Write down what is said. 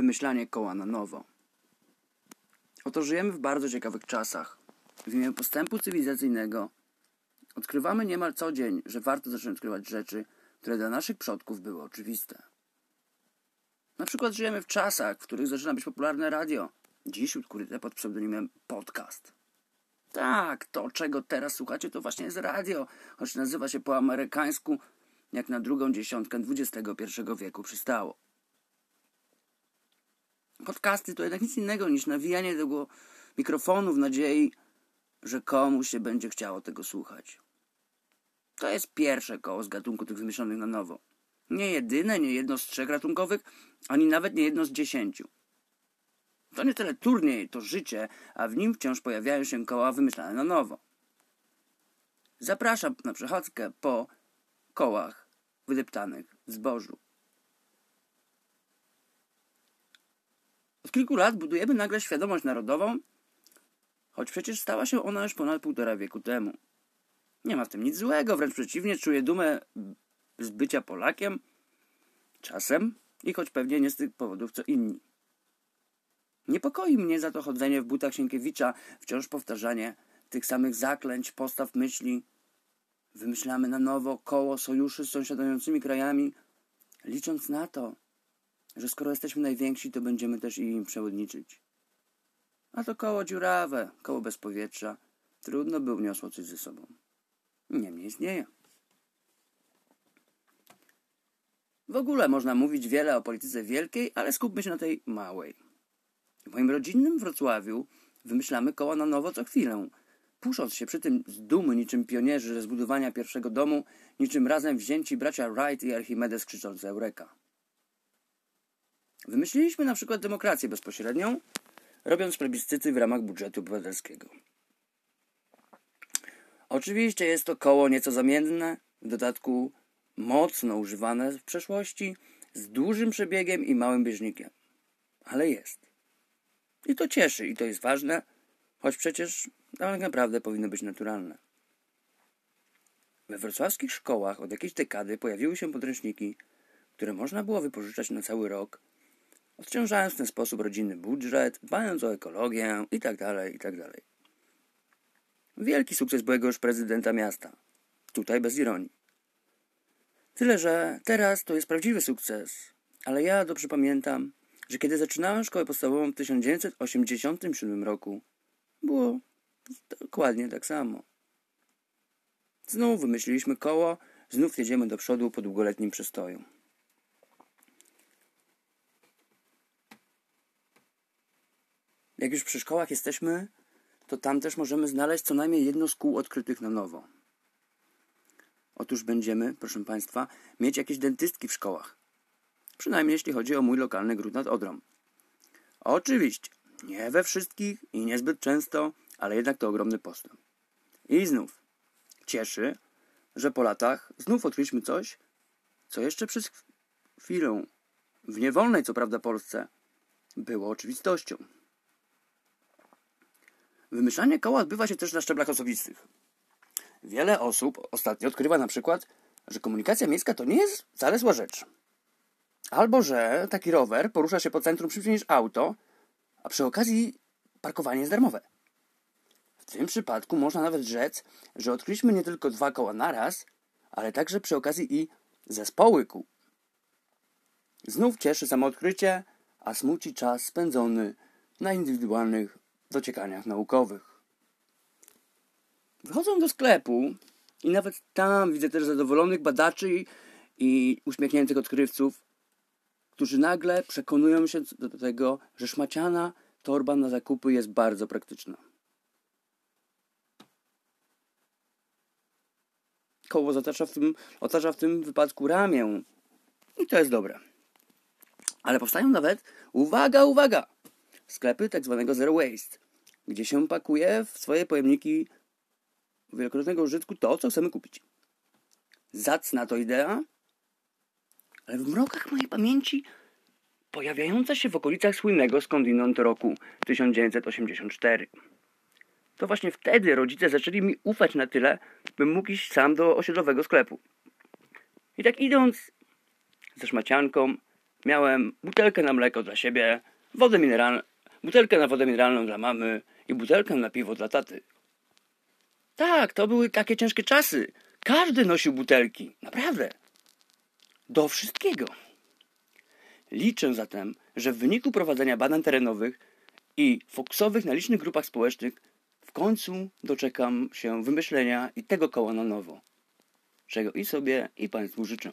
wymyślanie koła na nowo. Oto żyjemy w bardzo ciekawych czasach. W imię postępu cywilizacyjnego odkrywamy niemal co dzień, że warto zacząć odkrywać rzeczy, które dla naszych przodków były oczywiste. Na przykład żyjemy w czasach, w których zaczyna być popularne radio. Dziś ukryte pod pseudonimem podcast. Tak, to czego teraz słuchacie to właśnie jest radio, choć nazywa się po amerykańsku jak na drugą dziesiątkę XXI wieku przystało. Podcasty to jednak nic innego niż nawijanie tego mikrofonu w nadziei, że komuś się będzie chciało tego słuchać. To jest pierwsze koło z gatunku tych wymyślonych na nowo. Nie jedyne, nie jedno z trzech ratunkowych, ani nawet nie jedno z dziesięciu. To nie tyle turniej, to życie, a w nim wciąż pojawiają się koła wymyślane na nowo. Zapraszam na przechadzkę po kołach wydeptanych w zbożu. Od kilku lat budujemy nagle świadomość narodową, choć przecież stała się ona już ponad półtora wieku temu. Nie ma w tym nic złego, wręcz przeciwnie, czuję dumę z bycia Polakiem, czasem i choć pewnie nie z tych powodów co inni. Niepokoi mnie za to chodzenie w butach Sienkiewicza, wciąż powtarzanie tych samych zaklęć, postaw myśli. Wymyślamy na nowo koło sojuszy z sąsiadującymi krajami, licząc na to, że skoro jesteśmy najwięksi, to będziemy też i im przewodniczyć. A to koło dziurawe, koło bez powietrza. Trudno by uniosło coś ze sobą. Niemniej istnieje. W ogóle można mówić wiele o polityce wielkiej, ale skupmy się na tej małej. W moim rodzinnym Wrocławiu wymyślamy koła na nowo co chwilę, pusząc się przy tym z dumy niczym pionierzy ze zbudowania pierwszego domu, niczym razem wzięci bracia Wright i Archimedes krzyczące Eureka. Wymyśliliśmy na przykład demokrację bezpośrednią, robiąc plebiscyty w ramach budżetu obywatelskiego. Oczywiście jest to koło nieco zamienne, w dodatku mocno używane w przeszłości, z dużym przebiegiem i małym bieżnikiem. Ale jest. I to cieszy, i to jest ważne, choć przecież tak naprawdę powinno być naturalne. We wrocławskich szkołach od jakiejś dekady pojawiły się podręczniki, które można było wypożyczać na cały rok, odciążając w ten sposób rodzinny budżet, dbając o ekologię itd., tak itd. Tak Wielki sukces byłego już prezydenta miasta. Tutaj bez ironii. Tyle, że teraz to jest prawdziwy sukces. Ale ja dobrze pamiętam, że kiedy zaczynałem szkołę podstawową w 1987 roku, było dokładnie tak samo. Znów wymyśliliśmy koło, znów jedziemy do przodu po długoletnim przestoju. Jak już przy szkołach jesteśmy, to tam też możemy znaleźć co najmniej jedno z kół odkrytych na nowo. Otóż będziemy, proszę Państwa, mieć jakieś dentystki w szkołach. Przynajmniej jeśli chodzi o mój lokalny gród nad Odrą. Oczywiście, nie we wszystkich i niezbyt często, ale jednak to ogromny postęp. I znów, cieszy, że po latach znów odkryliśmy coś, co jeszcze przez chwilę, w niewolnej co prawda Polsce, było oczywistością. Wymyślanie koła odbywa się też na szczeblach osobistych. Wiele osób ostatnio odkrywa na przykład, że komunikacja miejska to nie jest wcale zła rzecz. Albo że taki rower porusza się po centrum szybciej niż auto, a przy okazji parkowanie jest darmowe. W tym przypadku można nawet rzec, że odkryliśmy nie tylko dwa koła naraz, ale także przy okazji i zespoły kół. Znów cieszy samo odkrycie, a smuci czas spędzony na indywidualnych dociekaniach naukowych. Wchodzę do sklepu i nawet tam widzę też zadowolonych badaczy i, i uśmiechniętych odkrywców, którzy nagle przekonują się do tego, że szmaciana torba na zakupy jest bardzo praktyczna. Koło zatacza w tym, otacza w tym wypadku ramię. I to jest dobre. Ale powstają nawet, uwaga, uwaga, sklepy tak zwanego zero waste, gdzie się pakuje w swoje pojemniki wielokrotnego użytku to, co chcemy kupić. Zacna to idea, ale w mrokach mojej pamięci pojawiająca się w okolicach słynnego skądinąd roku 1984. To właśnie wtedy rodzice zaczęli mi ufać na tyle, bym mógł iść sam do osiedlowego sklepu. I tak idąc ze szmacianką, Miałem butelkę na mleko dla siebie, wodę mineralną, butelkę na wodę mineralną dla mamy i butelkę na piwo dla taty. Tak, to były takie ciężkie czasy. Każdy nosił butelki, naprawdę. Do wszystkiego. Liczę zatem, że w wyniku prowadzenia badań terenowych i foksowych na licznych grupach społecznych w końcu doczekam się wymyślenia i tego koła na nowo. Czego i sobie, i Państwu życzę.